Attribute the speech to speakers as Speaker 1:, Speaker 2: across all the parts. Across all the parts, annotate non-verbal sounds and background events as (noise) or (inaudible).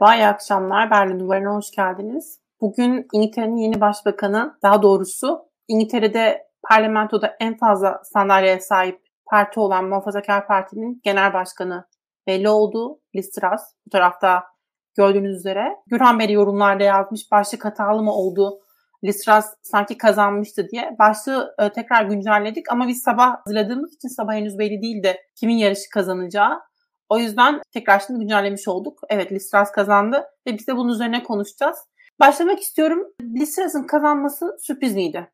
Speaker 1: Merhaba, iyi akşamlar. Berlin Duvarı'na hoş geldiniz. Bugün İngiltere'nin yeni başbakanı, daha doğrusu İngiltere'de parlamentoda en fazla sandalyeye sahip parti olan Muhafazakar Parti'nin genel başkanı belli oldu. Liz Truss. Bu tarafta gördüğünüz üzere. Gürhan Bey yorumlarda yazmış başlık hatalı mı oldu? Liz Truss sanki kazanmıştı diye. Başlığı e, tekrar güncelledik ama biz sabah hazırladığımız için sabah henüz belli değildi kimin yarışı kazanacağı. O yüzden tekrar şimdi güncellemiş olduk. Evet Liz Truss kazandı ve biz de bunun üzerine konuşacağız. Başlamak istiyorum. Liz Truss'ın kazanması sürpriz miydi?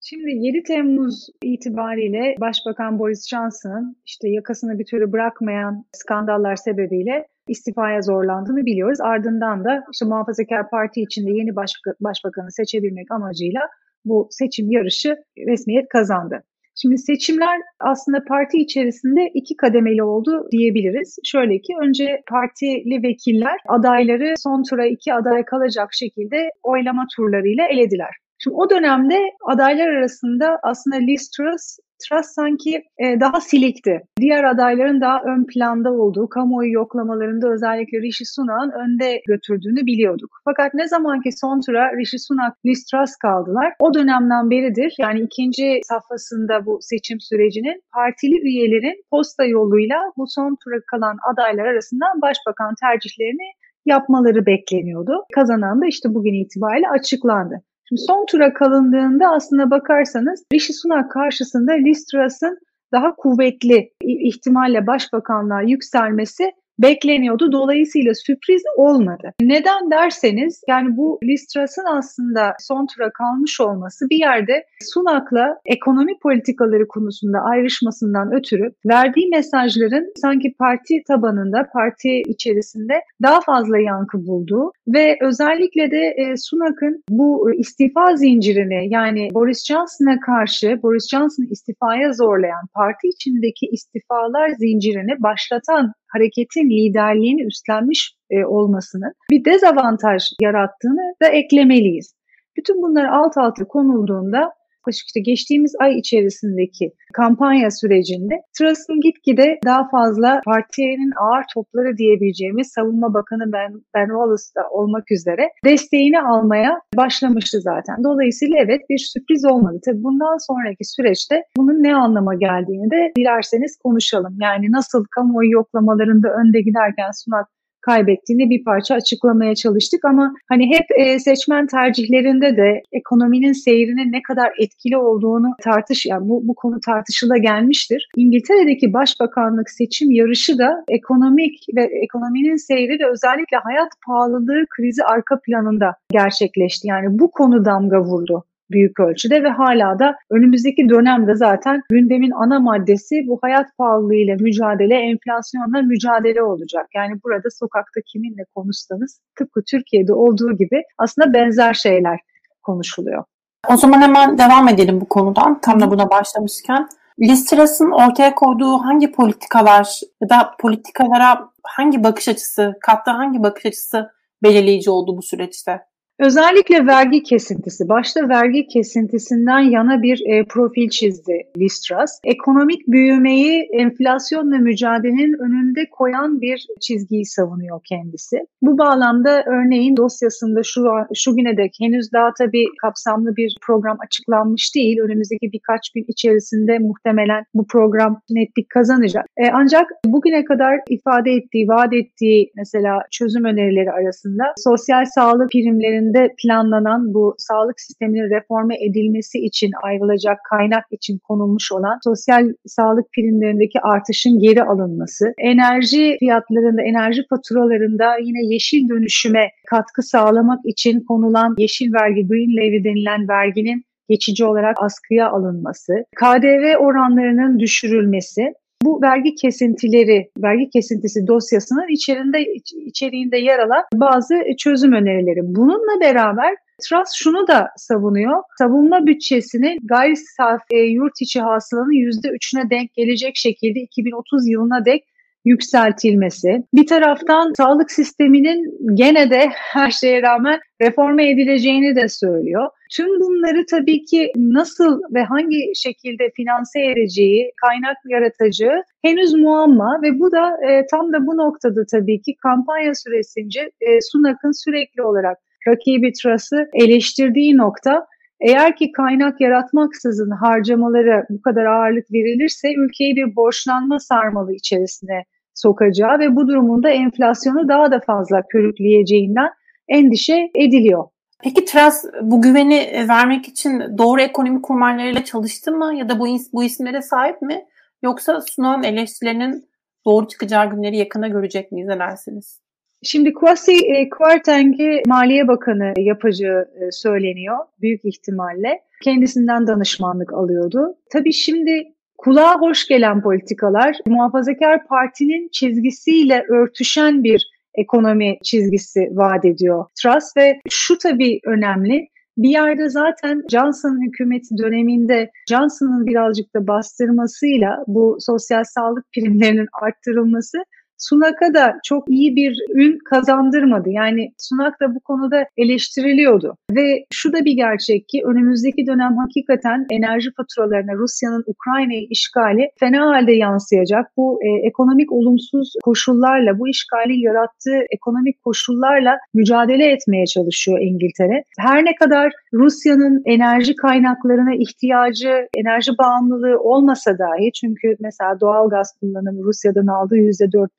Speaker 2: Şimdi 7 Temmuz itibariyle Başbakan Boris Johnson'ın işte yakasını bir türlü bırakmayan skandallar sebebiyle istifaya zorlandığını biliyoruz. Ardından da işte Muhafazakar Parti içinde yeni başka, başbakanı seçebilmek amacıyla bu seçim yarışı resmiyet kazandı. Şimdi seçimler aslında parti içerisinde iki kademeli oldu diyebiliriz. Şöyle ki önce partili vekiller adayları son tura iki aday kalacak şekilde oylama turlarıyla elediler. Şimdi o dönemde adaylar arasında aslında Liz Truss Truss sanki e, daha silikti. Diğer adayların daha ön planda olduğu, kamuoyu yoklamalarında özellikle Rishi Sunak'ın önde götürdüğünü biliyorduk. Fakat ne zaman ki son tura Rishi Sunak, Liz Truss kaldılar, o dönemden beridir yani ikinci safhasında bu seçim sürecinin partili üyelerin posta yoluyla bu son tura kalan adaylar arasından başbakan tercihlerini yapmaları bekleniyordu. Kazanan da işte bugün itibariyle açıklandı. Şimdi son tura kalındığında aslında bakarsanız Rishi Sunak karşısında Liz Truss'ın daha kuvvetli ihtimalle başbakanlığa yükselmesi bekleniyordu. Dolayısıyla sürpriz olmadı. Neden derseniz yani bu Liz Truss'ın aslında son tura kalmış olması bir yerde Sunak'la ekonomi politikaları konusunda ayrışmasından ötürü verdiği mesajların sanki parti tabanında, parti içerisinde daha fazla yankı bulduğu ve özellikle de e, Sunak'ın bu istifa zincirini yani Boris Johnson'a karşı Boris Johnson'ı istifaya zorlayan parti içindeki istifalar zincirini başlatan hareketin liderliğini üstlenmiş e, olmasının bir dezavantaj yarattığını da eklemeliyiz. Bütün bunlar alt alta konulduğunda işte geçtiğimiz ay içerisindeki kampanya sürecinde Truss'ın gitgide daha fazla partinin ağır topları diyebileceğimiz Savunma Bakanı Ben, ben Wallace'da olmak üzere desteğini almaya başlamıştı zaten. Dolayısıyla evet bir sürpriz olmadı. Tabii bundan sonraki süreçte bunun ne anlama geldiğini de dilerseniz konuşalım. Yani nasıl kamuoyu yoklamalarında önde giderken Sunak kaybettiğini bir parça açıklamaya çalıştık ama hani hep e, seçmen tercihlerinde de ekonominin seyrinin ne kadar etkili olduğunu tartış yani bu, bu konu tartışıla gelmiştir. İngiltere'deki başbakanlık seçim yarışı da ekonomik ve ekonominin seyri ve özellikle hayat pahalılığı krizi arka planında gerçekleşti. Yani bu konu damga vurdu büyük ölçüde ve hala da önümüzdeki dönemde zaten gündemin ana maddesi bu hayat pahalılığıyla mücadele, enflasyonla mücadele olacak. Yani burada sokakta kiminle konuşsanız tıpkı Türkiye'de olduğu gibi aslında benzer şeyler konuşuluyor.
Speaker 1: O zaman hemen devam edelim bu konudan. Tam da buna başlamışken. Liz Truss'ın ortaya koyduğu hangi politikalar ya da politikalara hangi bakış açısı, kattığı hangi bakış açısı belirleyici oldu bu süreçte?
Speaker 2: Özellikle vergi kesintisi, başta vergi kesintisinden yana bir e, profil çizdi Listras. Ekonomik büyümeyi enflasyonla mücadelenin önünde koyan bir çizgiyi savunuyor kendisi. Bu bağlamda örneğin dosyasında şu, şu güne dek henüz daha tabii kapsamlı bir program açıklanmış değil. Önümüzdeki birkaç gün içerisinde muhtemelen bu program netlik kazanacak. E, ancak bugüne kadar ifade ettiği, vaat ettiği mesela çözüm önerileri arasında sosyal sağlık primlerinin üzerinde planlanan bu sağlık sisteminin reforme edilmesi için ayrılacak kaynak için konulmuş olan sosyal sağlık primlerindeki artışın geri alınması, enerji fiyatlarında, enerji faturalarında yine yeşil dönüşüme katkı sağlamak için konulan yeşil vergi, green levy denilen verginin geçici olarak askıya alınması, KDV oranlarının düşürülmesi, bu vergi kesintileri, vergi kesintisi dosyasının içerisinde içeriğinde yer alan bazı çözüm önerileri. Bununla beraber Truss şunu da savunuyor. Savunma bütçesini gayri safi yurt içi hasılanın %3'üne denk gelecek şekilde 2030 yılına dek yükseltilmesi. Bir taraftan sağlık sisteminin gene de her şeye rağmen reforme edileceğini de söylüyor. Tüm bunları tabii ki nasıl ve hangi şekilde finanse edeceği, kaynak yaratacağı henüz muamma ve bu da e, tam da bu noktada tabii ki kampanya süresince e, Sunak'ın sürekli olarak rakibi Truss'ı eleştirdiği nokta eğer ki kaynak yaratmaksızın harcamalara bu kadar ağırlık verilirse ülkeyi bir borçlanma sarmalı içerisine sokacağı ve bu durumunda enflasyonu daha da fazla körükleyeceğinden endişe ediliyor.
Speaker 1: Peki Truss bu güveni e, vermek için doğru ekonomi kurmaylarıyla çalıştı mı ya da bu, bu isimlere sahip mi? Yoksa sunan eleştirilerinin doğru çıkacağı günleri yakına görecek miyiz ne dersiniz?
Speaker 2: Şimdi Kwasi e, Kwarteng'i Maliye Bakanı yapacağı e, söyleniyor büyük ihtimalle. Kendisinden danışmanlık alıyordu. Tabii şimdi kulağa hoş gelen politikalar muhafazakar partinin çizgisiyle örtüşen bir ekonomi çizgisi vaat ediyor Truss ve şu tabii önemli. Bir yerde zaten Johnson hükümeti döneminde Johnson'ın birazcık da bastırmasıyla bu sosyal sağlık primlerinin arttırılması Sunak'a da çok iyi bir ün kazandırmadı. Yani Sunak da bu konuda eleştiriliyordu. Ve şu da bir gerçek ki önümüzdeki dönem hakikaten enerji faturalarına Rusya'nın Ukrayna'yı işgali fena halde yansıyacak. Bu e, ekonomik olumsuz koşullarla, bu işgalin yarattığı ekonomik koşullarla mücadele etmeye çalışıyor İngiltere. Her ne kadar Rusya'nın enerji kaynaklarına ihtiyacı, enerji bağımlılığı olmasa dahi çünkü mesela doğal gaz kullanımı Rusya'dan aldığı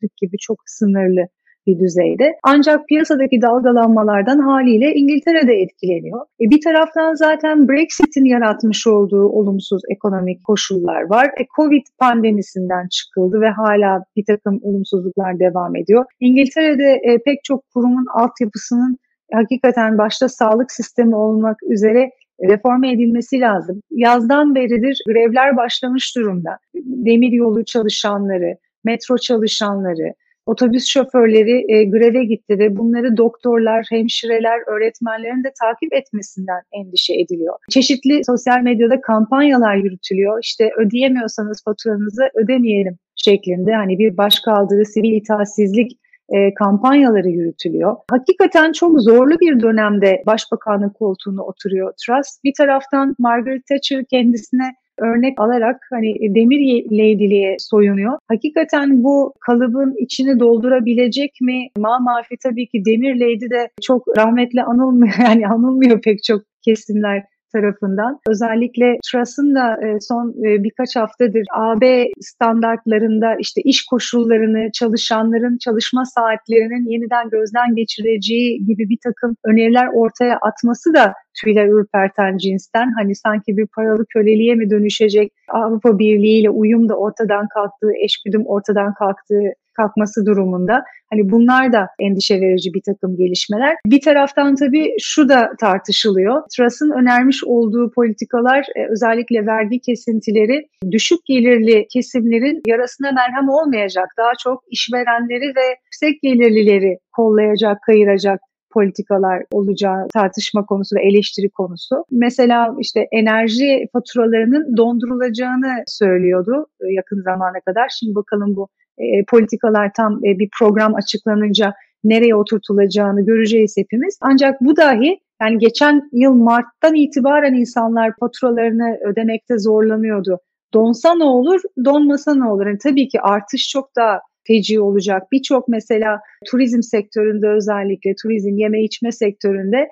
Speaker 2: %4'lük gibi çok sınırlı bir düzeyde. Ancak piyasadaki dalgalanmalardan haliyle İngiltere de etkileniyor. E bir taraftan zaten Brexit'in yaratmış olduğu olumsuz ekonomik koşullar var. E Covid pandemisinden çıkıldı ve hala bir takım olumsuzluklar devam ediyor. İngiltere'de e, pek çok kurumun altyapısının hakikaten başta sağlık sistemi olmak üzere reforme edilmesi lazım. Yazdan beridir grevler başlamış durumda. Demir yolu çalışanları, metro çalışanları, otobüs şoförleri e, greve gitti ve bunları doktorlar, hemşireler, öğretmenlerin de takip etmesinden endişe ediliyor. Çeşitli sosyal medyada kampanyalar yürütülüyor. İşte ödeyemiyorsanız faturanızı ödemeyelim şeklinde hani bir başkaldırı, sivil itaatsizlik e, kampanyaları yürütülüyor. Hakikaten çok zorlu bir dönemde başbakanlık koltuğuna oturuyor Truss. Bir taraftan Margaret Thatcher kendisine örnek alarak hani demir leydiliğe soyunuyor. Hakikaten bu kalıbın içini doldurabilecek mi? Ma Mafi tabii ki demir leydi de çok rahmetli anılmıyor (laughs) yani anılmıyor pek çok kesimler tarafından. Özellikle Truss'ın da e, son e, birkaç haftadır AB standartlarında işte iş koşullarını, çalışanların çalışma saatlerinin yeniden gözden geçireceği gibi bir takım öneriler ortaya atması da tüyler ürperten cinsten. Hani sanki bir paralı köleliğe mi dönüşecek Avrupa Birliği ile uyum da ortadan kalktığı, eşgüdüm ortadan kalktığı kalkması durumunda. Hani bunlar da endişe verici bir takım gelişmeler. Bir taraftan tabii şu da tartışılıyor. Truss'ın önermiş olduğu politikalar e, özellikle vergi kesintileri düşük gelirli kesimlerin yarasına merhem olmayacak. Daha çok işverenleri ve yüksek gelirlileri kollayacak, kayıracak politikalar olacağı tartışma konusu ve eleştiri konusu. Mesela işte enerji faturalarının dondurulacağını söylüyordu e, yakın zamana kadar. Şimdi bakalım bu e, politikalar tam e, bir program açıklanınca nereye oturtulacağını göreceğiz hepimiz. Ancak bu dahi yani geçen yıl Mart'tan itibaren insanlar faturalarını ödemekte zorlanıyordu. Donsa ne olur, donmasa ne olur? Yani tabii ki artış çok daha feci olacak. Birçok mesela turizm sektöründe özellikle turizm, yeme içme sektöründe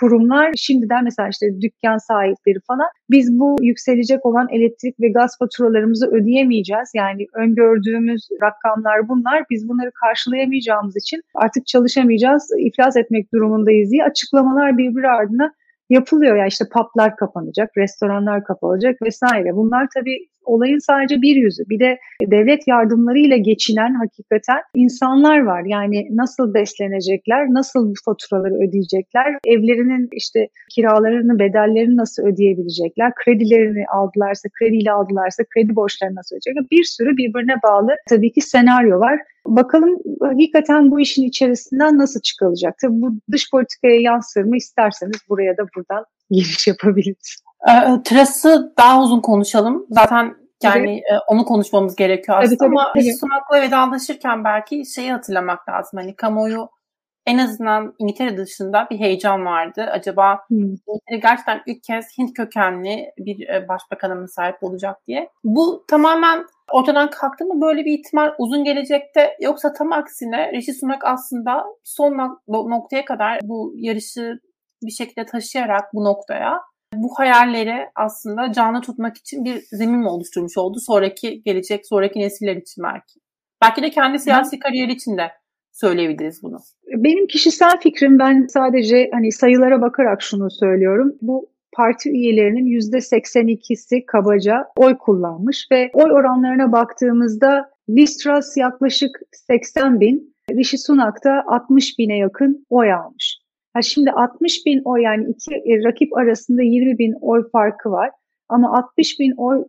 Speaker 2: kurumlar şimdiden mesela işte dükkan sahipleri falan biz bu yükselecek olan elektrik ve gaz faturalarımızı ödeyemeyeceğiz. Yani öngördüğümüz rakamlar bunlar. Biz bunları karşılayamayacağımız için artık çalışamayacağız, iflas etmek durumundayız diye açıklamalar birbiri ardına yapılıyor. Yani işte paplar kapanacak, restoranlar kapanacak vesaire. Bunlar tabii olayın sadece bir yüzü. Bir de devlet yardımlarıyla geçinen hakikaten insanlar var. Yani nasıl beslenecekler, nasıl bu faturaları ödeyecekler, evlerinin işte kiralarını, bedellerini nasıl ödeyebilecekler, kredilerini aldılarsa, krediyle aldılarsa kredi borçlarını nasıl ödeyecekler. Bir sürü birbirine bağlı tabii ki senaryo var. Bakalım hakikaten bu işin içerisinden nasıl çıkılacak? Tabii bu dış politikaya yansır mı isterseniz buraya da buradan giriş yapabiliriz.
Speaker 1: E, Truss'ı daha uzun konuşalım. Zaten Yani evet. onu konuşmamız gerekiyor aslında tabii, tabii, ama tabii. Sunak'la vedalaşırken belki şeyi hatırlamak lazım. Hani kamuoyu en azından İngiltere dışında bir heyecan vardı. Acaba hmm. İngiltere gerçekten ilk kez Hint kökenli bir başbakana mı sahip olacak diye. Bu tamamen ortadan kalktı mı böyle bir ihtimal uzun gelecekte yoksa tam aksine Rishi Sunak aslında son noktaya kadar bu yarışı bir şekilde taşıyarak bu noktaya bu hayalleri aslında canlı tutmak için bir zemin mi oluşturmuş oldu sonraki gelecek, sonraki nesiller için belki. Belki de kendi siyasi kariyeri için de söyleyebiliriz bunu.
Speaker 2: Benim kişisel fikrim ben sadece hani sayılara bakarak şunu söylüyorum. Bu parti üyelerinin %82'si kabaca oy kullanmış ve oy oranlarına baktığımızda Liz Truss yaklaşık 80 bin, Rishi Sunak da 60 bine yakın oy almış. Ha şimdi 60 bin oy yani iki e, rakip arasında 20 bin oy farkı var. Ama 60 bin oy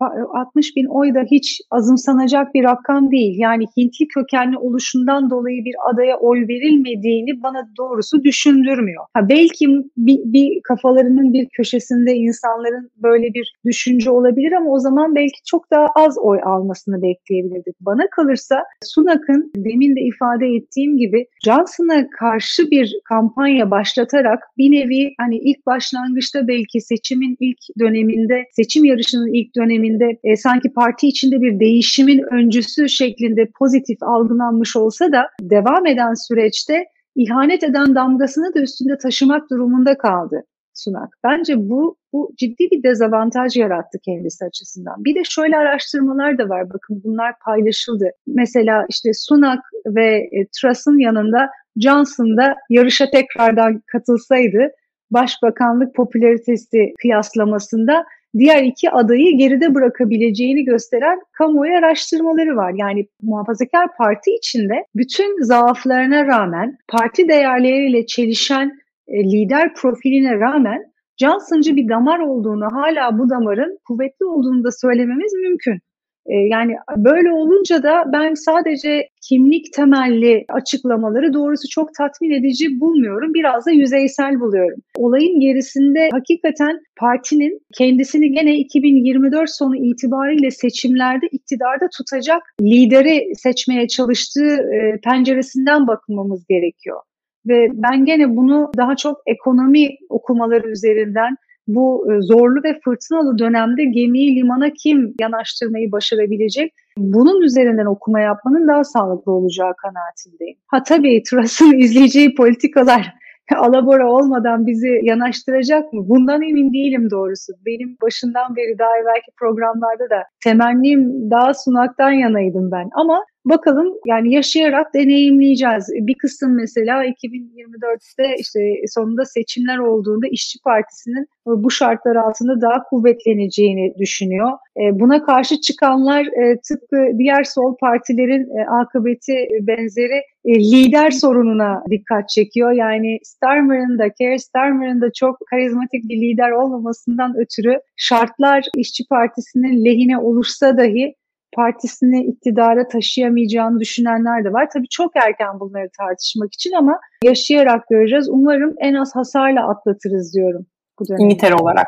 Speaker 2: 60 bin oy da hiç azımsanacak bir rakam değil. Yani Hintli kökenli oluşundan dolayı bir adaya oy verilmediğini bana doğrusu düşündürmüyor. Ha belki bir, bir kafalarının bir köşesinde insanların böyle bir düşünce olabilir ama o zaman belki çok daha az oy almasını bekleyebilirdik. Bana kalırsa Sunak'ın demin de ifade ettiğim gibi Johnson'a karşı bir kampanya başlatarak bir nevi hani ilk başlangıçta belki seçimin ilk döneminde, seçim yarışının ilk döneminde döneminde e, sanki parti içinde bir değişimin öncüsü şeklinde pozitif algılanmış olsa da devam eden süreçte ihanet eden damgasını da üstünde taşımak durumunda kaldı Sunak. Bence bu bu ciddi bir dezavantaj yarattı kendisi açısından. Bir de şöyle araştırmalar da var. Bakın bunlar paylaşıldı. Mesela işte Sunak ve e, Truss'ın yanında Johnson da yarışa tekrardan katılsaydı başbakanlık popülaritesi kıyaslamasında diğer iki adayı geride bırakabileceğini gösteren kamuoyu araştırmaları var. Yani muhafazakar parti içinde bütün zaaflarına rağmen parti değerleriyle çelişen e, lider profiline rağmen Johnson'cı bir damar olduğunu hala bu damarın kuvvetli olduğunu da söylememiz mümkün. Ee, yani böyle olunca da ben sadece kimlik temelli açıklamaları doğrusu çok tatmin edici bulmuyorum. Biraz da yüzeysel buluyorum. Olayın gerisinde hakikaten partinin kendisini gene 2024 sonu itibariyle seçimlerde iktidarda tutacak lideri seçmeye çalıştığı e, penceresinden bakmamız gerekiyor. Ve ben gene bunu daha çok ekonomi okumaları üzerinden bu e, zorlu ve fırtınalı dönemde gemiyi limana kim yanaştırmayı başarabilecek? Bunun üzerinden okuma yapmanın daha sağlıklı olacağı kanaatindeyim. Ha tabii Truss'ın (laughs) izleyeceği politikalar (laughs) alabora olmadan bizi yanaştıracak mı? Bundan emin değilim doğrusu. Benim başından beri daha evvelki programlarda da temennim daha sunaktan yanaydım ben. Ama Bakalım yani yaşayarak deneyimleyeceğiz. Bir kısım mesela 2024'te işte sonunda seçimler olduğunda İşçi Partisi'nin bu şartlar altında daha kuvvetleneceğini düşünüyor. E, buna karşı çıkanlar e, tıpkı diğer sol partilerin e, akıbeti benzeri lider sorununa dikkat çekiyor. Yani Starmer'ın da, Keir Starmer'ın da çok karizmatik bir lider olmamasından ötürü şartlar İşçi Partisi'nin lehine olursa dahi partisini iktidara taşıyamayacağını düşünenler de var. Tabii çok erken bunları tartışmak için ama yaşayarak göreceğiz. Umarım en az hasarla atlatırız diyorum
Speaker 1: bu dönemi. İngiltere olarak.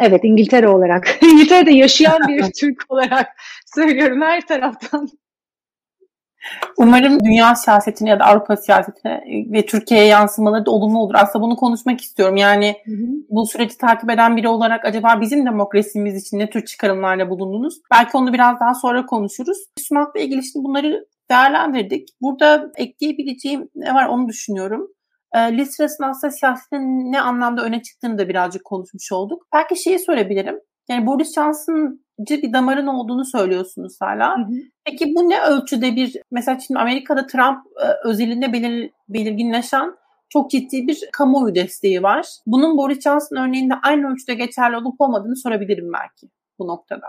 Speaker 2: Evet İngiltere olarak. (laughs) İngiltere'de yaşayan bir (laughs) Türk olarak söylüyorum her taraftan.
Speaker 1: Umarım dünya siyasetine ya da Avrupa siyasetine ve Türkiye'ye yansımaları da olumlu olur. Aslında bunu konuşmak istiyorum. Yani hı hı. bu süreci takip eden biri olarak acaba bizim demokrasimiz için ne tür çıkarımlarla bulundunuz? Belki onu biraz daha sonra konuşuruz. Sunak'la ilgili şimdi bunları değerlendirdik. Burada ekleyebileceğim ne var onu düşünüyorum. E, Liz Truss'ın aslında siyasetin ne anlamda öne çıktığını da birazcık konuşmuş olduk. Belki şeyi sorabilirim. Yani Boris Johnson'cı bir damarın olduğunu söylüyorsunuz hala. Hı hı. Peki bu ne ölçüde bir, mesela şimdi Amerika'da Trump e, özelinde belir, belirginleşen çok ciddi bir kamuoyu desteği var. Bunun Boris Johnson örneğinde aynı ölçüde geçerli olup olmadığını sorabilirim belki bu noktada.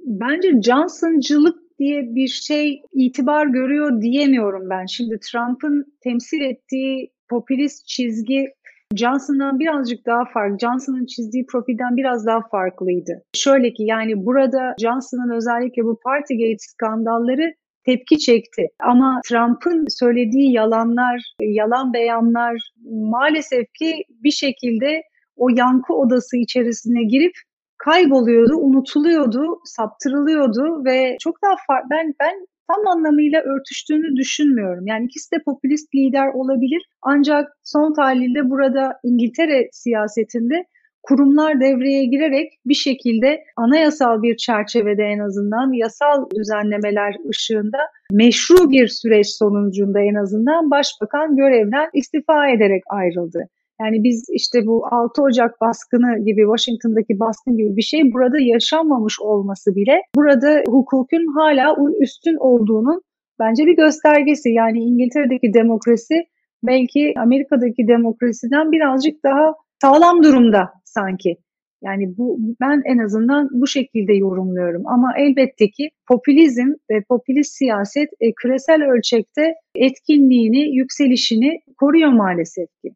Speaker 2: Bence Johnson'cılık diye bir şey itibar görüyor diyemiyorum ben. Şimdi Trump'ın temsil ettiği popülist çizgi Johnson'dan birazcık daha farklı. Johnson'ın çizdiği profilden biraz daha farklıydı. Şöyle ki yani burada Johnson'ın özellikle bu Partygate skandalları tepki çekti. Ama Trump'ın söylediği yalanlar, yalan beyanlar maalesef ki bir şekilde o yankı odası içerisine girip kayboluyordu, unutuluyordu, saptırılıyordu ve çok daha far ben ben tam anlamıyla örtüştüğünü düşünmüyorum. Yani ikisi de popülist lider olabilir ancak son tahlilde burada İngiltere siyasetinde kurumlar devreye girerek bir şekilde anayasal bir çerçevede en azından yasal düzenlemeler ışığında meşru bir süreç sonucunda en azından başbakan görevden istifa ederek ayrıldı. Yani biz işte bu 6 Ocak baskını gibi Washington'daki baskın gibi bir şey burada yaşanmamış olması bile burada hukukun hala üstün olduğunun bence bir göstergesi. Yani İngiltere'deki demokrasi belki Amerika'daki demokrasiden birazcık daha sağlam durumda sanki. Yani bu ben en azından bu şekilde yorumluyorum. Ama elbette ki popülizm ve popülist siyaset e, küresel ölçekte etkinliğini, yükselişini koruyor maalesef ki.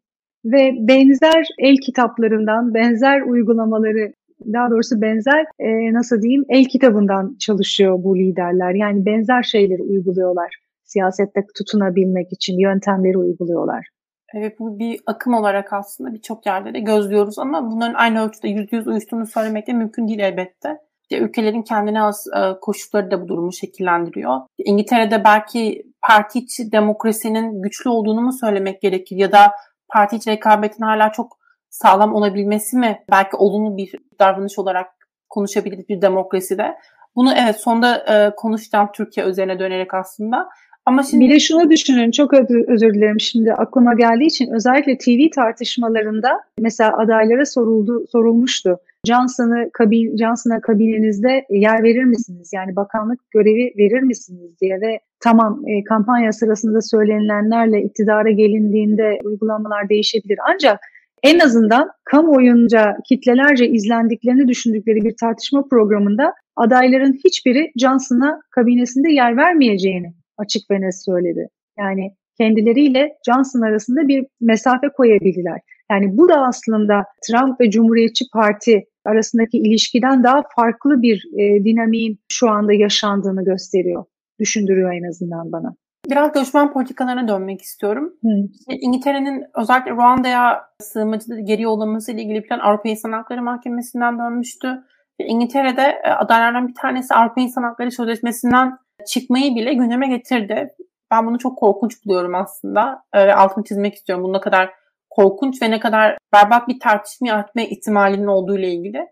Speaker 2: Ve benzer el kitaplarından, benzer uygulamaları daha doğrusu benzer e, nasıl diyeyim el kitabından çalışıyor bu liderler. Yani benzer şeyleri uyguluyorlar. Siyasette tutunabilmek için yöntemleri uyguluyorlar.
Speaker 1: Evet bu bir akım olarak aslında birçok yerde de gözlüyoruz ama bunların aynı ölçüde yüzde yüz uyuştuğunu söylemek de mümkün değil elbette. İşte ülkelerin kendine az e, koşulları da bu durumu şekillendiriyor. İngiltere'de belki parti içi demokrasinin güçlü olduğunu mu söylemek gerekir ya da parti içi rekabetin hala çok sağlam olabilmesi mi belki olumlu bir davranış olarak konuşabiliriz bir demokraside. Bunu evet sonda e, konuşacağım Türkiye üzerine dönerek aslında.
Speaker 2: Ama şimdi bir de şunu düşünün çok özür dilerim şimdi aklıma geldiği için özellikle TV tartışmalarında mesela adaylara soruldu sorulmuştu. Johnson'ı kabin Johnson'a kabinenizde yer verir misiniz? Yani bakanlık görevi verir misiniz diye ve tamam e, kampanya sırasında söylenilenlerle iktidara gelindiğinde uygulamalar değişebilir. Ancak en azından kamuoyunca kitlelerce izlendiklerini düşündükleri bir tartışma programında adayların hiçbiri Johnson'a kabinesinde yer vermeyeceğini açık ve net söyledi. Yani kendileriyle Johnson arasında bir mesafe koyabildiler. Yani bu da aslında Trump ve Cumhuriyetçi Parti arasındaki ilişkiden daha farklı bir e, dinamiğin şu anda yaşandığını gösteriyor. Düşündürüyor en azından bana.
Speaker 1: Biraz göçmen politikalarına dönmek istiyorum. İşte İngiltere'nin özellikle Ruanda'ya sığınmacıları geri yollaması ile ilgili plan Avrupa İnsan Hakları Mahkemesi'nden dönmüştü. İngiltere'de e, adaylardan bir tanesi Avrupa İnsan Hakları Sözleşmesi'nden çıkmayı bile gündeme getirdi. Ben bunu çok korkunç buluyorum aslında altını çizmek istiyorum. Bu ne kadar korkunç ve ne kadar berbat bir tartışma yaratma ihtimalinin olduğu ile ilgili.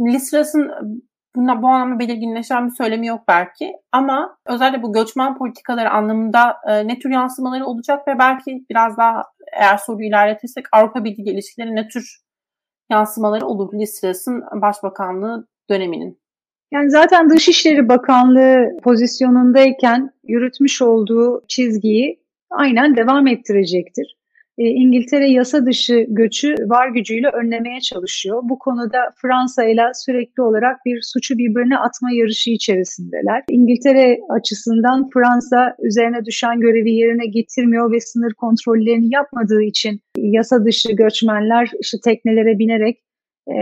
Speaker 1: Liz Truss'ın buna, bu anlamda belirginleşen bir söylemi yok belki ama özellikle bu göçmen politikaları anlamında e, ne tür yansımaları olacak ve belki biraz daha eğer soruyu ilerletirsek Avrupa Birliği ilişkileri ne tür yansımaları olur Truss'ın başbakanlığı döneminin?
Speaker 2: Yani zaten Dışişleri Bakanlığı pozisyonundayken yürütmüş olduğu çizgiyi aynen devam ettirecektir. E, İngiltere yasa dışı göçü var gücüyle önlemeye çalışıyor. Bu konuda Fransa ile sürekli olarak bir suçu birbirine atma yarışı içerisindeler. İngiltere açısından Fransa üzerine düşen görevi yerine getirmiyor ve sınır kontrollerini yapmadığı için yasa dışı göçmenler işte teknelere binerek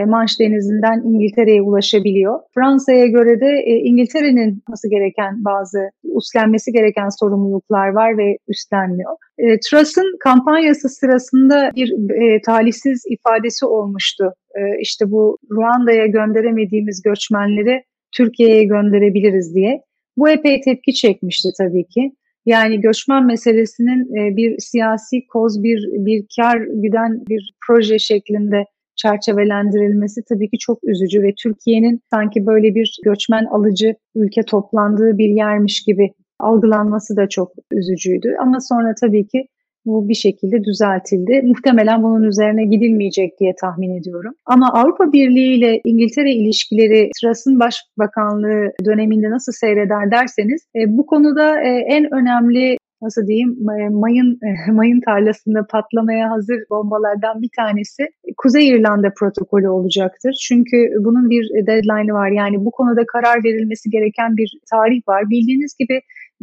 Speaker 2: Manş Denizi'nden İngiltere'ye ulaşabiliyor. Fransa'ya göre de e, İngiltere'nin nasıl gereken bazı üstlenmesi gereken sorumluluklar var ve üstlenmiyor. E, Truss'ın kampanyası sırasında bir e, talihsiz ifadesi olmuştu. E, işte bu Ruanda'ya gönderemediğimiz göçmenleri Türkiye'ye gönderebiliriz diye. Bu epey tepki çekmişti tabii ki. Yani göçmen meselesinin e, bir siyasi koz, bir bir kar güden bir proje şeklinde çerçevelendirilmesi tabii ki çok üzücü ve Türkiye'nin sanki böyle bir göçmen alıcı ülke toplandığı bir yermiş gibi algılanması da çok üzücüydü. Ama sonra tabii ki bu bir şekilde düzeltildi. Muhtemelen bunun üzerine gidilmeyecek diye tahmin ediyorum. Ama Avrupa Birliği ile İngiltere ilişkileri Truss'ın başbakanlığı döneminde nasıl seyreder derseniz e, bu konuda e, en önemli nasıl diyeyim mayın (laughs) mayın tarlasında patlamaya hazır bombalardan bir tanesi Kuzey İrlanda protokolü olacaktır. Çünkü bunun bir deadline'ı var. Yani bu konuda karar verilmesi gereken bir tarih var. Bildiğiniz gibi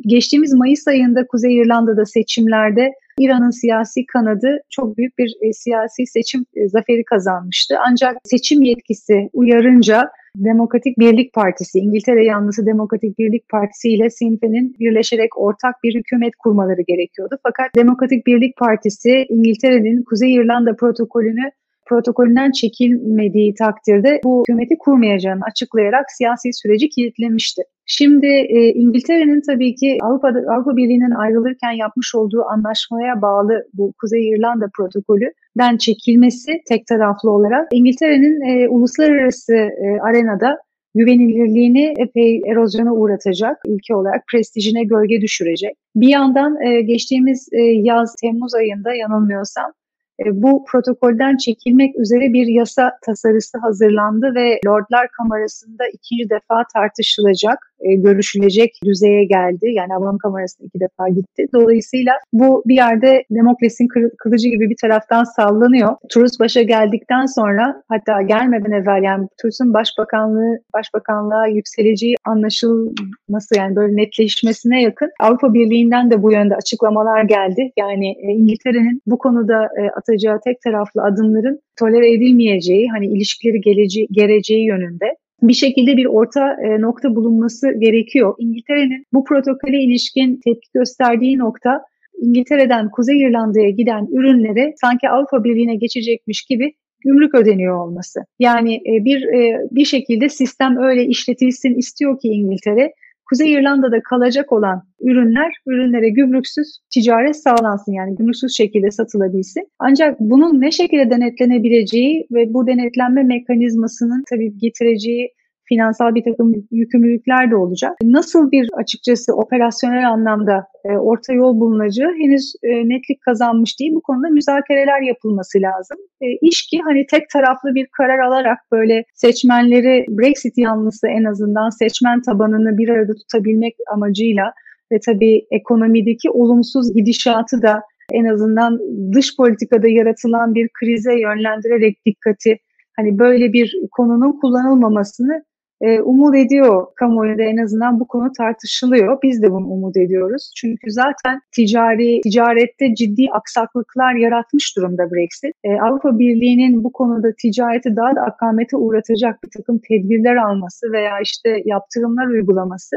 Speaker 2: geçtiğimiz Mayıs ayında Kuzey İrlanda'da seçimlerde İran'ın siyasi kanadı çok büyük bir e, siyasi seçim e, zaferi kazanmıştı. Ancak seçim yetkisi uyarınca Demokratik Birlik Partisi, İngiltere yanlısı Demokratik Birlik Partisi ile Sinn Féin'in birleşerek ortak bir hükümet kurmaları gerekiyordu. Fakat Demokratik Birlik Partisi İngiltere'nin Kuzey İrlanda protokolünü protokolünden çekilmediği takdirde bu hükümeti kurmayacağını açıklayarak siyasi süreci kilitlemişti. Şimdi e, İngiltere'nin tabii ki Avrupa Avrupa Birliği'nin ayrılırken yapmış olduğu anlaşmaya bağlı bu Kuzey İrlanda protokolüden çekilmesi tek taraflı olarak İngiltere'nin e, uluslararası e, arenada güvenilirliğini epey erozyona uğratacak ülke olarak prestijine gölge düşürecek. Bir yandan e, geçtiğimiz e, yaz Temmuz ayında yanılmıyorsam e, bu protokolden çekilmek üzere bir yasa tasarısı hazırlandı ve Lordlar Kamerası'nda ikinci defa tartışılacak, e, görüşülecek düzeye geldi. Yani Avam Kamerası'na iki defa gitti. Dolayısıyla bu bir yerde demokrasinin kılıcı gibi bir taraftan sallanıyor. Turus başa geldikten sonra hatta gelmeden evvel yani Turus'un başbakanlığı başbakanlığa yükseleceği anlaşılması yani böyle netleşmesine yakın Avrupa Birliği'nden de bu yönde açıklamalar geldi. Yani e, İngiltere'nin bu konuda atacağı tek taraflı adımların tolere edilmeyeceği, hani ilişkileri geleceği, geleceği yönünde bir şekilde bir orta e, nokta bulunması gerekiyor. İngiltere'nin bu protokole ilişkin tepki gösterdiği nokta İngiltere'den Kuzey İrlanda'ya giden ürünlere sanki Avrupa Birliği'ne geçecekmiş gibi gümrük ödeniyor olması. Yani e, bir e, bir şekilde sistem öyle işletilsin istiyor ki İngiltere Kuzey İrlanda'da kalacak olan ürünler, ürünlere gümrüksüz ticaret sağlansın yani gümrüksüz şekilde satılabilsin. Ancak bunun ne şekilde denetlenebileceği ve bu denetlenme mekanizmasının tabii getireceği finansal bir takım yükümlülükler de olacak. Nasıl bir açıkçası operasyonel anlamda e, orta yol bulunacağı henüz e, netlik kazanmış değil. Bu konuda müzakereler yapılması lazım. E, iş ki hani tek taraflı bir karar alarak böyle seçmenleri Brexit yanlısı en azından seçmen tabanını bir arada tutabilmek amacıyla ve tabii ekonomideki olumsuz gidişatı da en azından dış politikada yaratılan bir krize yönlendirerek dikkati hani böyle bir konunun kullanılmamasını e, umut ediyor kamuoyunda en azından bu konu tartışılıyor. Biz de bunu umut ediyoruz. Çünkü zaten ticari ticarette ciddi aksaklıklar yaratmış durumda Brexit. E, Avrupa Birliği'nin bu konuda ticareti daha da akamete uğratacak bir takım tedbirler alması veya işte yaptırımlar uygulaması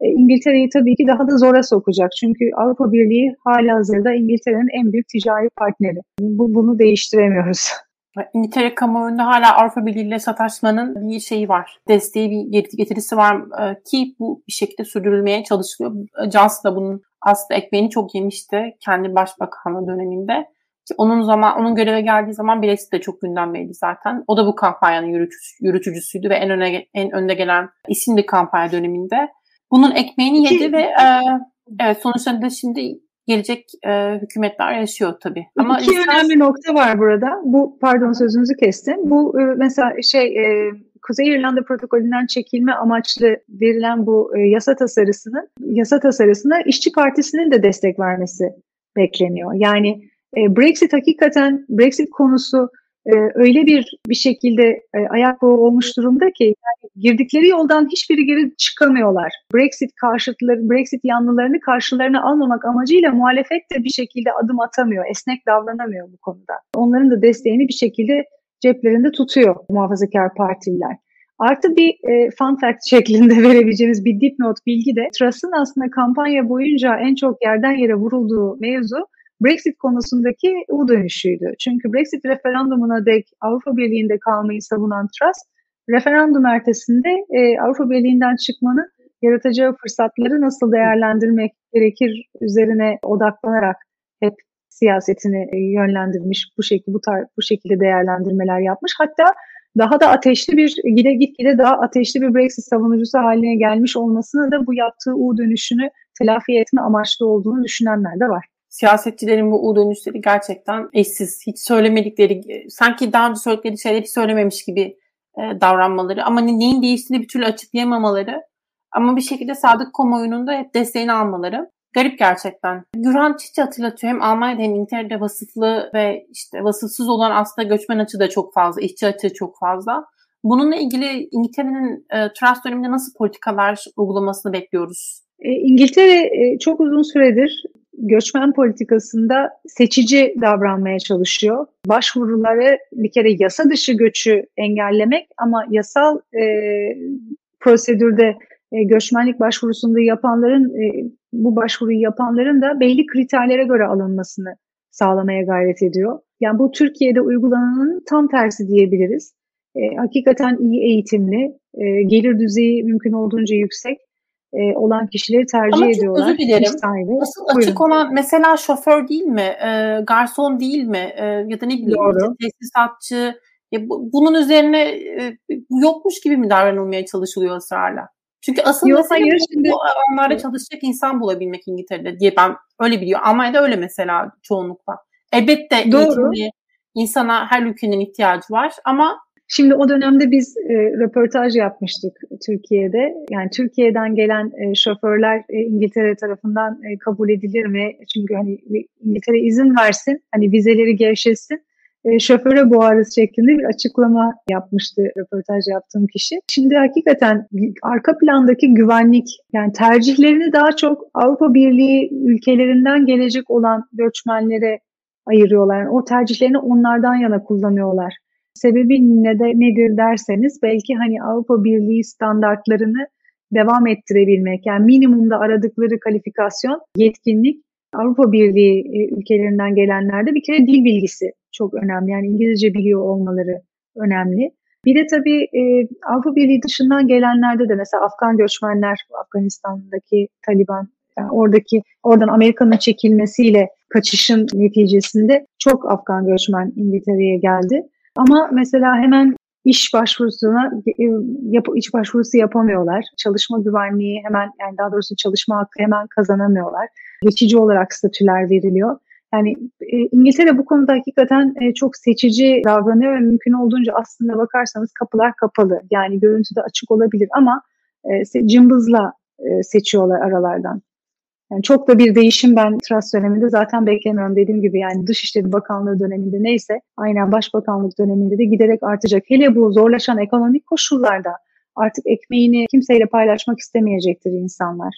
Speaker 2: e, İngiltere'yi tabii ki daha da zora sokacak. Çünkü Avrupa Birliği hala hazırda İngiltere'nin en büyük ticari partneri. Bu, bunu değiştiremiyoruz. (laughs)
Speaker 1: İngiltere kamuoyunda hala Avrupa Birliği ile sataşmanın bir şeyi var. Desteği bir getirisi var e, ki bu bir şekilde sürdürülmeye çalışılıyor. Johnson da bunun aslında ekmeğini çok yemişti kendi başbakanlığı döneminde. Ki onun zaman onun göreve geldiği zaman Brexit de çok gündemdeydi zaten. O da bu kampanyanın yürütücüsüydü ve en öne en önde gelen isimli kampanya döneminde. Bunun ekmeğini yedi ve e, evet sonuçlarında şimdi gelecek e, hükümetler yaşıyor tabii.
Speaker 2: Ama İki lisans... önemli nokta var burada. Bu pardon sözünüzü kestim. Bu e, mesela şey e, Kuzey İrlanda protokolünden çekilme amaçlı verilen bu e, yasa tasarısının yasa tasarısına İşçi Partisi'nin de destek vermesi bekleniyor. Yani e, Brexit hakikaten Brexit konusu e, öyle bir bir şekilde e, ayak bağı olmuş durumda ki yani girdikleri yoldan hiçbiri geri çıkamıyorlar. Brexit karşıtları, Brexit yanlılarını karşılarına almamak amacıyla muhalefet de bir şekilde adım atamıyor, esnek davranamıyor bu konuda. Onların da desteğini bir şekilde ceplerinde tutuyor muhafazakar partililer. Artı bir e, fun fact şeklinde (laughs) verebileceğimiz bir dipnot bilgi de Truss'ın aslında kampanya boyunca en çok yerden yere vurulduğu mevzu Brexit konusundaki U dönüşüydü. Çünkü Brexit referandumuna dek Avrupa Birliği'nde kalmayı savunan Truss, referandum ertesinde e, Avrupa Birliği'nden çıkmanın yaratacağı fırsatları nasıl değerlendirmek gerekir üzerine odaklanarak hep siyasetini e, yönlendirmiş, bu şekilde bu tar bu şekilde değerlendirmeler yapmış. Hatta daha da ateşli bir gide gitgide daha ateşli bir Brexit savunucusu haline gelmiş olmasına da bu yaptığı U dönüşünü telafi etme amaçlı olduğunu düşünenler de var
Speaker 1: siyasetçilerin bu U dönüşleri gerçekten eşsiz. Hiç söylemedikleri, sanki daha önce söyledikleri şeyleri hiç söylememiş gibi e, davranmaları ama neyin değiştiğini bir türlü açıklayamamaları ama bir şekilde sadık kamuoyunun da hep desteğini almaları. Garip gerçekten. Gürhan Çiçi hatırlatıyor. Hem Almanya'da hem İngiltere'de vasıflı ve işte vasıfsız olan aslında göçmen açı da çok fazla, işçi açı çok fazla. Bununla ilgili İngiltere'nin e, Truss döneminde nasıl politikalar uygulamasını bekliyoruz?
Speaker 2: E, İngiltere e, çok uzun süredir göçmen politikasında seçici davranmaya çalışıyor. Başvuruları bir kere yasa dışı göçü engellemek ama yasal e, prosedürde e, göçmenlik başvurusunda yapanların e, bu başvuruyu yapanların da belli kriterlere göre alınmasını sağlamaya gayret ediyor. Yani bu Türkiye'de uygulananın tam tersi diyebiliriz. E, hakikaten iyi eğitimli, e, gelir düzeyi mümkün olduğunca yüksek e, olan kişileri tercih
Speaker 1: Ama
Speaker 2: ediyorlar.
Speaker 1: Ama çok özür dilerim. Sahibi. Asıl Buyurun. açık olan mesela şoför değil mi? E, garson değil mi? E, ya da ne bileyim Doğru. tesisatçı. Ya bu, bunun üzerine e, yokmuş gibi mi davranılmaya çalışılıyor ısrarla? Çünkü asıl Yok, mesele hayır, şimdi... bu onlarda çalışacak insan bulabilmek İngiltere'de diye ben öyle biliyorum. Almanya'da öyle mesela çoğunlukla. Elbette Doğru. insana her ülkenin ihtiyacı var ama
Speaker 2: Şimdi o dönemde biz e, röportaj yapmıştık Türkiye'de. Yani Türkiye'den gelen e, şoförler e, İngiltere tarafından e, kabul edilir mi? Çünkü hani İngiltere izin versin, hani vizeleri gevşetsin. E, şoföre boğarız şeklinde bir açıklama yapmıştı röportaj yaptığım kişi. Şimdi hakikaten arka plandaki güvenlik yani tercihlerini daha çok Avrupa Birliği ülkelerinden gelecek olan göçmenlere ayırıyorlar. Yani o tercihlerini onlardan yana kullanıyorlar. Sebebi ne de, nedir derseniz belki hani Avrupa Birliği standartlarını devam ettirebilmek. Yani minimumda aradıkları kalifikasyon, yetkinlik Avrupa Birliği e, ülkelerinden gelenlerde bir kere dil bilgisi çok önemli. Yani İngilizce biliyor olmaları önemli. Bir de tabii e, Avrupa Birliği dışından gelenlerde de mesela Afgan göçmenler, Afganistan'daki Taliban, yani oradaki oradan Amerika'nın çekilmesiyle kaçışın neticesinde çok Afgan göçmen İngiltere'ye geldi. Ama mesela hemen iş başvurusuna e, yap, iş başvurusu yapamıyorlar. Çalışma güvenliği hemen yani daha doğrusu çalışma hakkı hemen kazanamıyorlar. Geçici olarak statüler veriliyor. Yani e, İngiltere bu konuda hakikaten e, çok seçici davranıyor ve mümkün olduğunca aslında bakarsanız kapılar kapalı. Yani görüntüde açık olabilir ama e, cımbızla e, seçiyorlar aralardan. Yani çok da bir değişim ben Truss döneminde zaten beklemiyorum dediğim gibi yani Dışişleri Bakanlığı döneminde neyse aynen Başbakanlık döneminde de giderek artacak. Hele bu zorlaşan ekonomik koşullarda artık ekmeğini kimseyle paylaşmak istemeyecektir insanlar.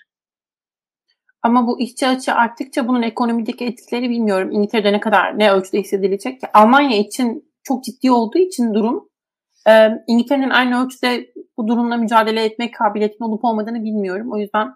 Speaker 1: Ama bu işçi açı arttıkça bunun ekonomideki etkileri bilmiyorum. İngiltere'de ne kadar ne ölçüde hissedilecek. Almanya için çok ciddi olduğu için durum İngiltere'nin aynı ölçüde bu durumla mücadele etmek kabiliyetinin olup olmadığını bilmiyorum. O yüzden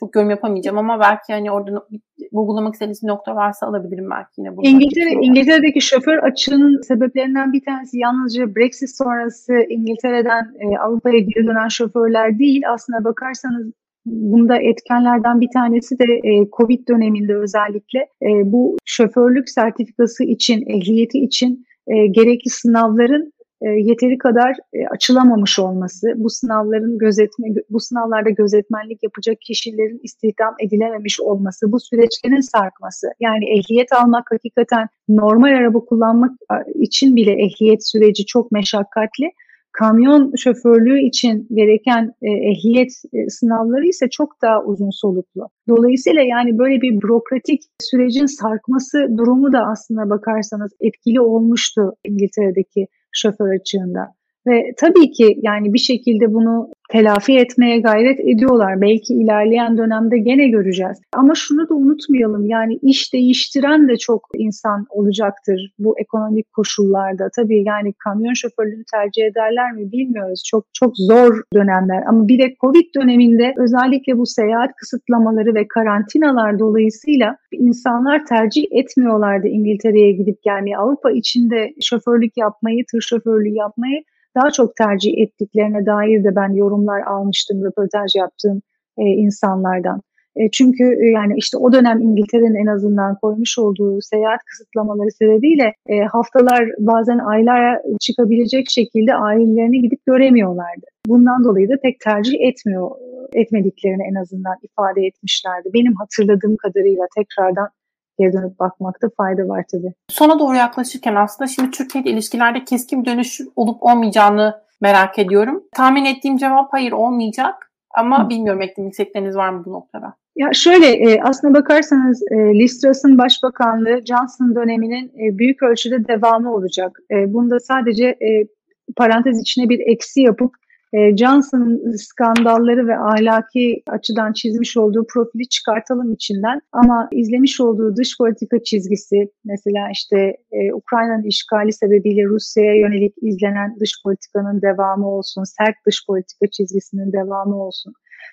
Speaker 1: çok yorum yapamayacağım ama belki hani orada vurgulamak istediğiniz nokta varsa alabilirim belki yine.
Speaker 2: İngiltere, İngiltere'deki şoför açığının sebeplerinden bir tanesi yalnızca Brexit sonrası İngiltere'den e, Avrupa'ya geri dönen şoförler değil. Aslına bakarsanız Bunda etkenlerden bir tanesi de e, Covid döneminde özellikle e, bu şoförlük sertifikası için, ehliyeti için e, gerekli sınavların e, yeteri kadar e, açılamamış olması, bu sınavların gözetme, bu sınavlarda gözetmenlik yapacak kişilerin istihdam edilememiş olması, bu süreçlerin sarkması. Yani ehliyet almak hakikaten normal araba kullanmak için bile ehliyet süreci çok meşakkatli kamyon şoförlüğü için gereken e, ehliyet sınavları ise çok daha uzun soluklu. Dolayısıyla yani böyle bir bürokratik sürecin sarkması durumu da aslında bakarsanız etkili olmuştu İngiltere'deki şoför açığında. Ve tabii ki yani bir şekilde bunu telafi etmeye gayret ediyorlar. Belki ilerleyen dönemde gene göreceğiz. Ama şunu da unutmayalım yani iş değiştiren de çok insan olacaktır bu ekonomik koşullarda. Tabii yani kamyon şoförlüğünü tercih ederler mi bilmiyoruz. Çok çok zor dönemler. Ama bir de Covid döneminde özellikle bu seyahat kısıtlamaları ve karantinalar dolayısıyla insanlar tercih etmiyorlardı İngiltere'ye gidip gelmeyi. Avrupa içinde şoförlük yapmayı, tır şoförlüğü yapmayı daha çok tercih ettiklerine dair de ben yorumlar almıştım röportaj yaptığım e, insanlardan. E, çünkü e, yani işte o dönem İngiltere'nin en azından koymuş olduğu seyahat kısıtlamaları sebebiyle e, haftalar bazen aylara çıkabilecek şekilde ailelerini gidip göremiyorlardı. Bundan dolayı da pek tercih etmiyor etmediklerini en azından ifade etmişlerdi. Benim hatırladığım kadarıyla tekrardan geri dönüp bakmakta fayda var tabii.
Speaker 1: Sona doğru yaklaşırken aslında şimdi Türkiye ile ilişkilerde keskin bir dönüş olup olmayacağını merak ediyorum. Tahmin ettiğim cevap hayır olmayacak ama Hı. bilmiyorum eklemek istedikleriniz var mı bu noktada?
Speaker 2: Ya şöyle e, aslına bakarsanız e, Liz Truss'ın başbakanlığı Johnson döneminin e, büyük ölçüde devamı olacak. E, bunda sadece e, parantez içine bir eksi yapıp e, skandalları ve ahlaki açıdan çizmiş olduğu profili çıkartalım içinden ama izlemiş olduğu dış politika çizgisi mesela işte e, Ukrayna'nın işgali sebebiyle Rusya'ya yönelik izlenen dış politikanın devamı olsun, sert dış politika çizgisinin devamı olsun.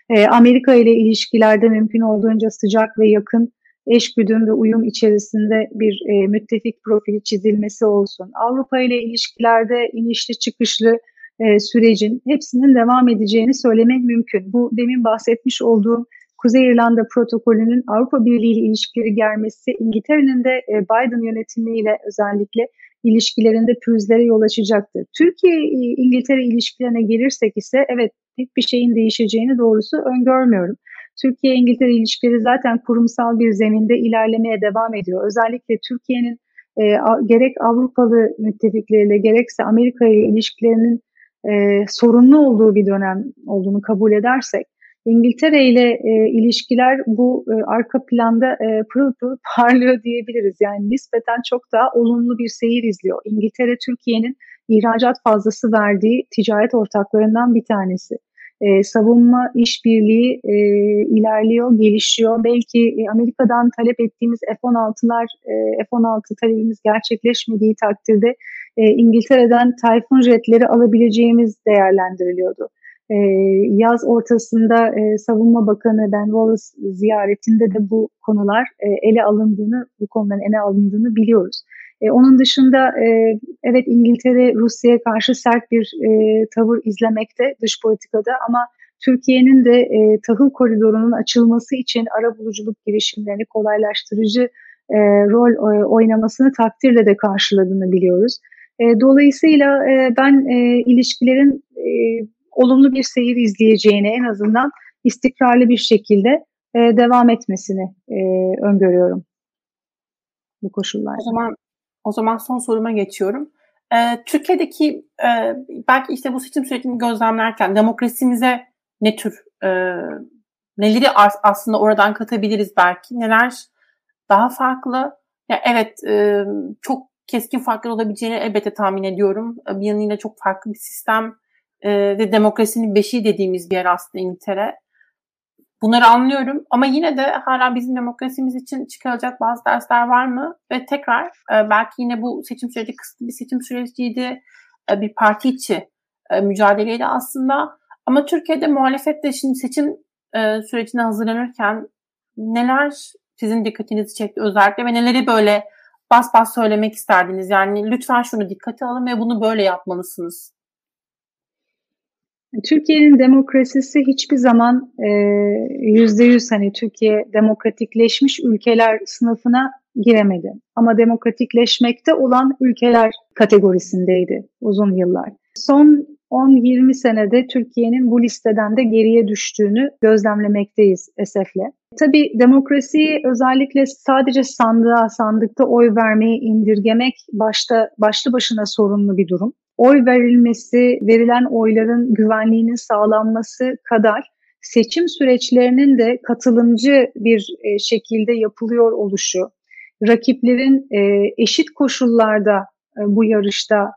Speaker 2: E, Amerika ile ilişkilerde mümkün olduğunca sıcak ve yakın eşgüdüm ve uyum içerisinde bir e, müttefik profili çizilmesi olsun. Avrupa ile ilişkilerde inişli çıkışlı e, sürecin hepsinin devam edeceğini söylemek mümkün. Bu demin bahsetmiş olduğum Kuzey İrlanda protokolünün Avrupa Birliği ile ilişkileri germesi İngiltere'nin de e, Biden yönetimiyle özellikle ilişkilerinde pürüzlere yol açacaktır. Türkiye-İngiltere ilişkilerine gelirsek ise evet bir şeyin değişeceğini doğrusu öngörmüyorum. Türkiye-İngiltere ilişkileri zaten kurumsal bir zeminde ilerlemeye devam ediyor. Özellikle Türkiye'nin e, gerek Avrupalı müttefikleriyle gerekse Amerika ile ilişkilerinin e, sorunlu olduğu bir dönem olduğunu kabul edersek İngiltere ile e, ilişkiler bu e, arka planda e, pırıl pırıl (laughs) parlıyor diyebiliriz. Yani nispeten çok daha olumlu bir seyir izliyor. İngiltere Türkiye'nin ihracat fazlası verdiği ticaret ortaklarından bir tanesi. E, savunma işbirliği e, ilerliyor, gelişiyor. Belki e, Amerika'dan talep ettiğimiz F-16'lar, e, F-16 talebimiz gerçekleşmediği takdirde e, İngiltere'den Typhoon jetleri alabileceğimiz değerlendiriliyordu. E, yaz ortasında e, Savunma Bakanı Ben Wallace ziyaretinde de bu konular e, ele alındığını, bu konuların ele alındığını biliyoruz. E, onun dışında e, evet İngiltere Rusya'ya karşı sert bir e, tavır izlemekte dış politikada ama Türkiye'nin de e, tahıl koridorunun açılması için ara buluculuk girişimlerini kolaylaştırıcı e, rol e, oynamasını takdirle de karşıladığını biliyoruz. E, dolayısıyla e, ben e, ilişkilerin e, olumlu bir seyir izleyeceğini en azından istikrarlı bir şekilde e, devam etmesini e, öngörüyorum bu koşullarda.
Speaker 1: O zaman o zaman son soruma geçiyorum. Ee, Türkiye'deki e, belki işte bu seçim sürecini gözlemlerken demokrasimize ne tür e, neleri aslında oradan katabiliriz belki? Neler daha farklı? Ya evet e, çok keskin farklar olabileceğini elbette tahmin ediyorum. Bir yanıyla çok farklı bir sistem e, ve demokrasinin beşiği dediğimiz bir yer aslında İngiltere Bunları anlıyorum ama yine de hala bizim demokrasimiz için çıkarılacak bazı dersler var mı? Ve tekrar e, belki yine bu seçim süreci kısıtlı bir seçim süreciydi. E, bir parti içi e, mücadeleydi aslında. Ama Türkiye'de muhalefet de şimdi seçim sürecine hazırlanırken neler sizin dikkatinizi çekti özellikle ve neleri böyle bas bas söylemek isterdiniz? Yani lütfen şunu dikkate alın ve bunu böyle yapmalısınız.
Speaker 2: Türkiye'nin demokrasisi hiçbir zaman e, yüzde yüz hani Türkiye demokratikleşmiş ülkeler sınıfına giremedi. Ama demokratikleşmekte olan ülkeler kategorisindeydi uzun yıllar. Son 10-20 senede Türkiye'nin bu listeden de geriye düştüğünü gözlemlemekteyiz esefle. Tabii demokrasiyi özellikle sadece sandığa, sandıkta oy vermeyi indirgemek başta başlı başına sorunlu bir durum oy verilmesi, verilen oyların güvenliğinin sağlanması kadar seçim süreçlerinin de katılımcı bir e, şekilde yapılıyor oluşu, rakiplerin e, eşit koşullarda e, bu yarışta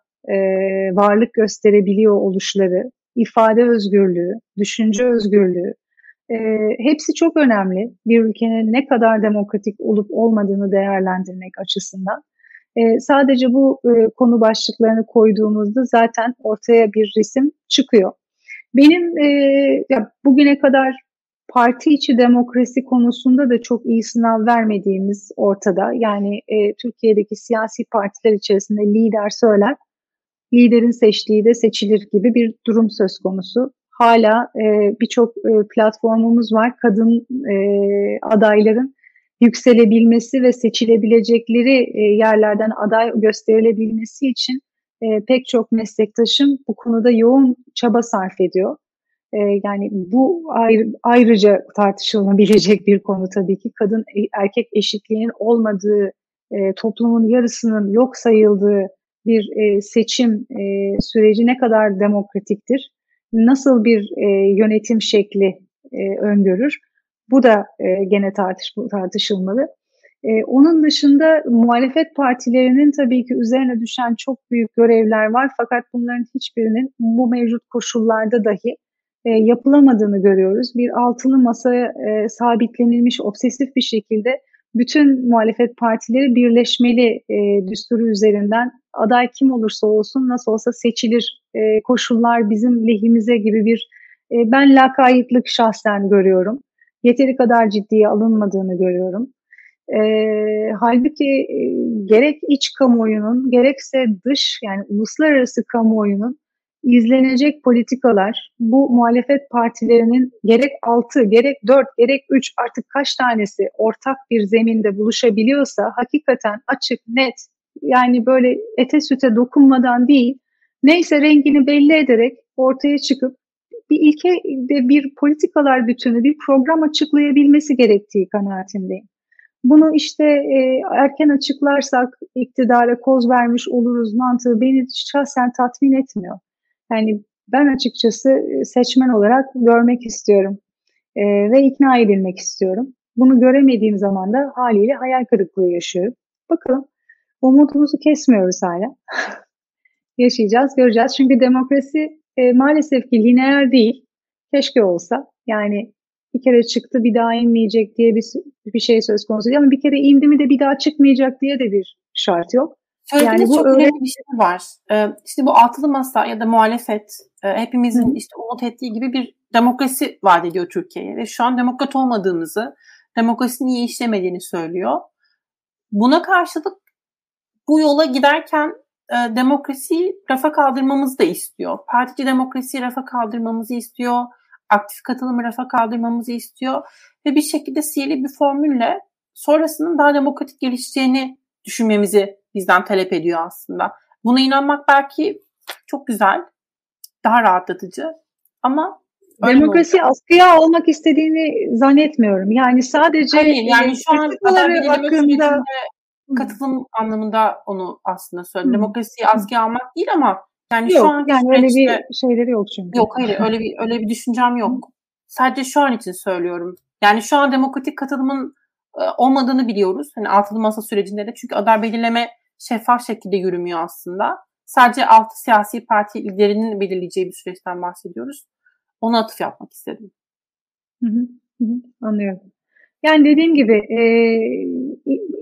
Speaker 2: varlık gösterebiliyor oluşları, ifade özgürlüğü, düşünce özgürlüğü, hepsi çok önemli bir ülkenin ne kadar demokratik olup olmadığını değerlendirmek açısından. E, sadece bu e, konu başlıklarını koyduğumuzda zaten ortaya bir resim çıkıyor. Benim e, ya bugüne kadar parti içi demokrasi konusunda da çok iyi sınav vermediğimiz ortada. Yani e, Türkiye'deki siyasi partiler içerisinde lider söyler, liderin seçtiği de seçilir gibi bir durum söz konusu. Hala e, birçok e, platformumuz var. Kadın e, adayların yükselebilmesi ve seçilebilecekleri e, yerlerden aday gösterilebilmesi için e, pek çok meslektaşım bu konuda yoğun çaba sarf ediyor. E, yani bu ayrı, ayrıca tartışılabilecek bir konu tabii ki. Kadın erkek eşitliğinin olmadığı, toplumun yarısının yok sayıldığı bir seçim süreci ne kadar demokratiktir? Nasıl bir yönetim şekli öngörür? Bu da e, gene tartış, tartışılmalı. E, onun dışında muhalefet partilerinin tabii ki üzerine düşen çok büyük görevler var fakat bunların hiçbirinin bu mevcut koşullarda dahi e, yapılamadığını görüyoruz. Bir altılı masaya e, sabitlenilmiş obsesif bir şekilde bütün muhalefet partileri birleşmeli e, düsturu üzerinden aday kim olursa olsun nasıl olsa seçilir e, koşullar bizim lehimize gibi bir e, ben lakaytlık şahsen görüyorum yeteri kadar ciddiye alınmadığını görüyorum. E, halbuki e, gerek iç kamuoyunun gerekse dış yani uluslararası kamuoyunun izlenecek politikalar bu muhalefet partilerinin gerek 6, gerek 4, gerek 3 artık kaç tanesi ortak bir zeminde buluşabiliyorsa hakikaten açık, net yani böyle ete süte dokunmadan değil neyse rengini belli ederek ortaya çıkıp bir ilke ve bir politikalar bütünü, bir program açıklayabilmesi gerektiği kanaatindeyim. Bunu işte e, erken açıklarsak iktidara koz vermiş oluruz mantığı beni şahsen tatmin etmiyor. Yani ben açıkçası e, seçmen olarak görmek istiyorum e, ve ikna edilmek istiyorum. Bunu göremediğim zaman da haliyle hayal kırıklığı yaşıyorum. Bakalım umudumuzu kesmiyoruz hala. (laughs) Yaşayacağız, göreceğiz. Çünkü demokrasi e, maalesef ki lineer değil. Keşke olsa. Yani bir kere çıktı bir daha inmeyecek diye bir, bir şey söz konusu değil. Ama bir kere indi mi de bir daha çıkmayacak diye de bir şart yok.
Speaker 1: Söylediğiniz yani bu çok öyle... önemli bir şey var. Ee, işte bu altılı masa ya da muhalefet e, hepimizin Hı. işte umut ettiği gibi bir demokrasi vaat ediyor Türkiye'ye ve şu an demokrat olmadığımızı, demokrasinin iyi işlemediğini söylüyor. Buna karşılık bu yola giderken e, demokrasiyi rafa kaldırmamızı da istiyor. Partici demokrasiyi rafa kaldırmamızı istiyor. Aktif katılımı rafa kaldırmamızı istiyor. Ve bir şekilde sihirli bir formülle sonrasının daha demokratik gelişeceğini düşünmemizi bizden talep ediyor aslında. Buna inanmak belki çok güzel, daha rahatlatıcı ama
Speaker 2: Demokrasi askıya almak istediğini zannetmiyorum. Yani sadece
Speaker 1: Hayır, yani şu an hakkında katılım anlamında onu aslında söyledim. Demokrasiyi askıya almak değil ama yani
Speaker 2: yok,
Speaker 1: şu an
Speaker 2: yani öyle bir şeyleri yok çünkü.
Speaker 1: Yok hayır öyle bir öyle bir düşüncem yok. Sadece şu an için söylüyorum. Yani şu an demokratik katılımın e, olmadığını biliyoruz. Hani altılı masa sürecinde de çünkü aday belirleme şeffaf şekilde yürümüyor aslında. Sadece altı siyasi parti liderinin belirleyeceği bir süreçten bahsediyoruz. Ona atıf yapmak istedim.
Speaker 2: Hı hı, hı, anlıyorum. Yani dediğim gibi e,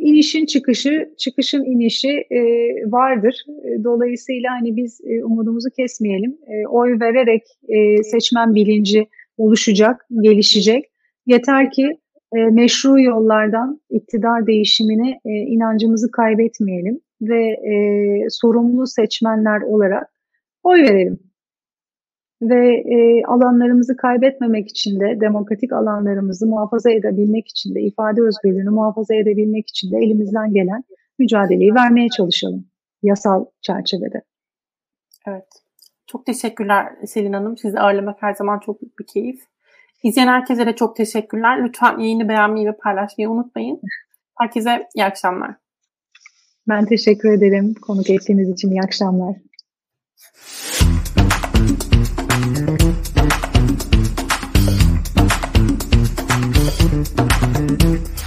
Speaker 2: inişin çıkışı, çıkışın inişi e, vardır. E, dolayısıyla hani biz e, umudumuzu kesmeyelim. E, oy vererek e, seçmen bilinci oluşacak, gelişecek. Yeter ki e, meşru yollardan iktidar değişimine e, inancımızı kaybetmeyelim ve e, sorumlu seçmenler olarak oy verelim. Ve e, alanlarımızı kaybetmemek için de demokratik alanlarımızı muhafaza edebilmek için de ifade özgürlüğünü muhafaza edebilmek için de elimizden gelen mücadeleyi vermeye çalışalım yasal çerçevede.
Speaker 1: Evet. Çok teşekkürler Selin Hanım. Sizi ağırlamak her zaman çok büyük bir keyif. İzleyen herkese de çok teşekkürler. Lütfen yayını beğenmeyi ve paylaşmayı unutmayın. Herkese iyi akşamlar.
Speaker 2: Ben teşekkür ederim konuk ettiğiniz için. İyi akşamlar. Thank you.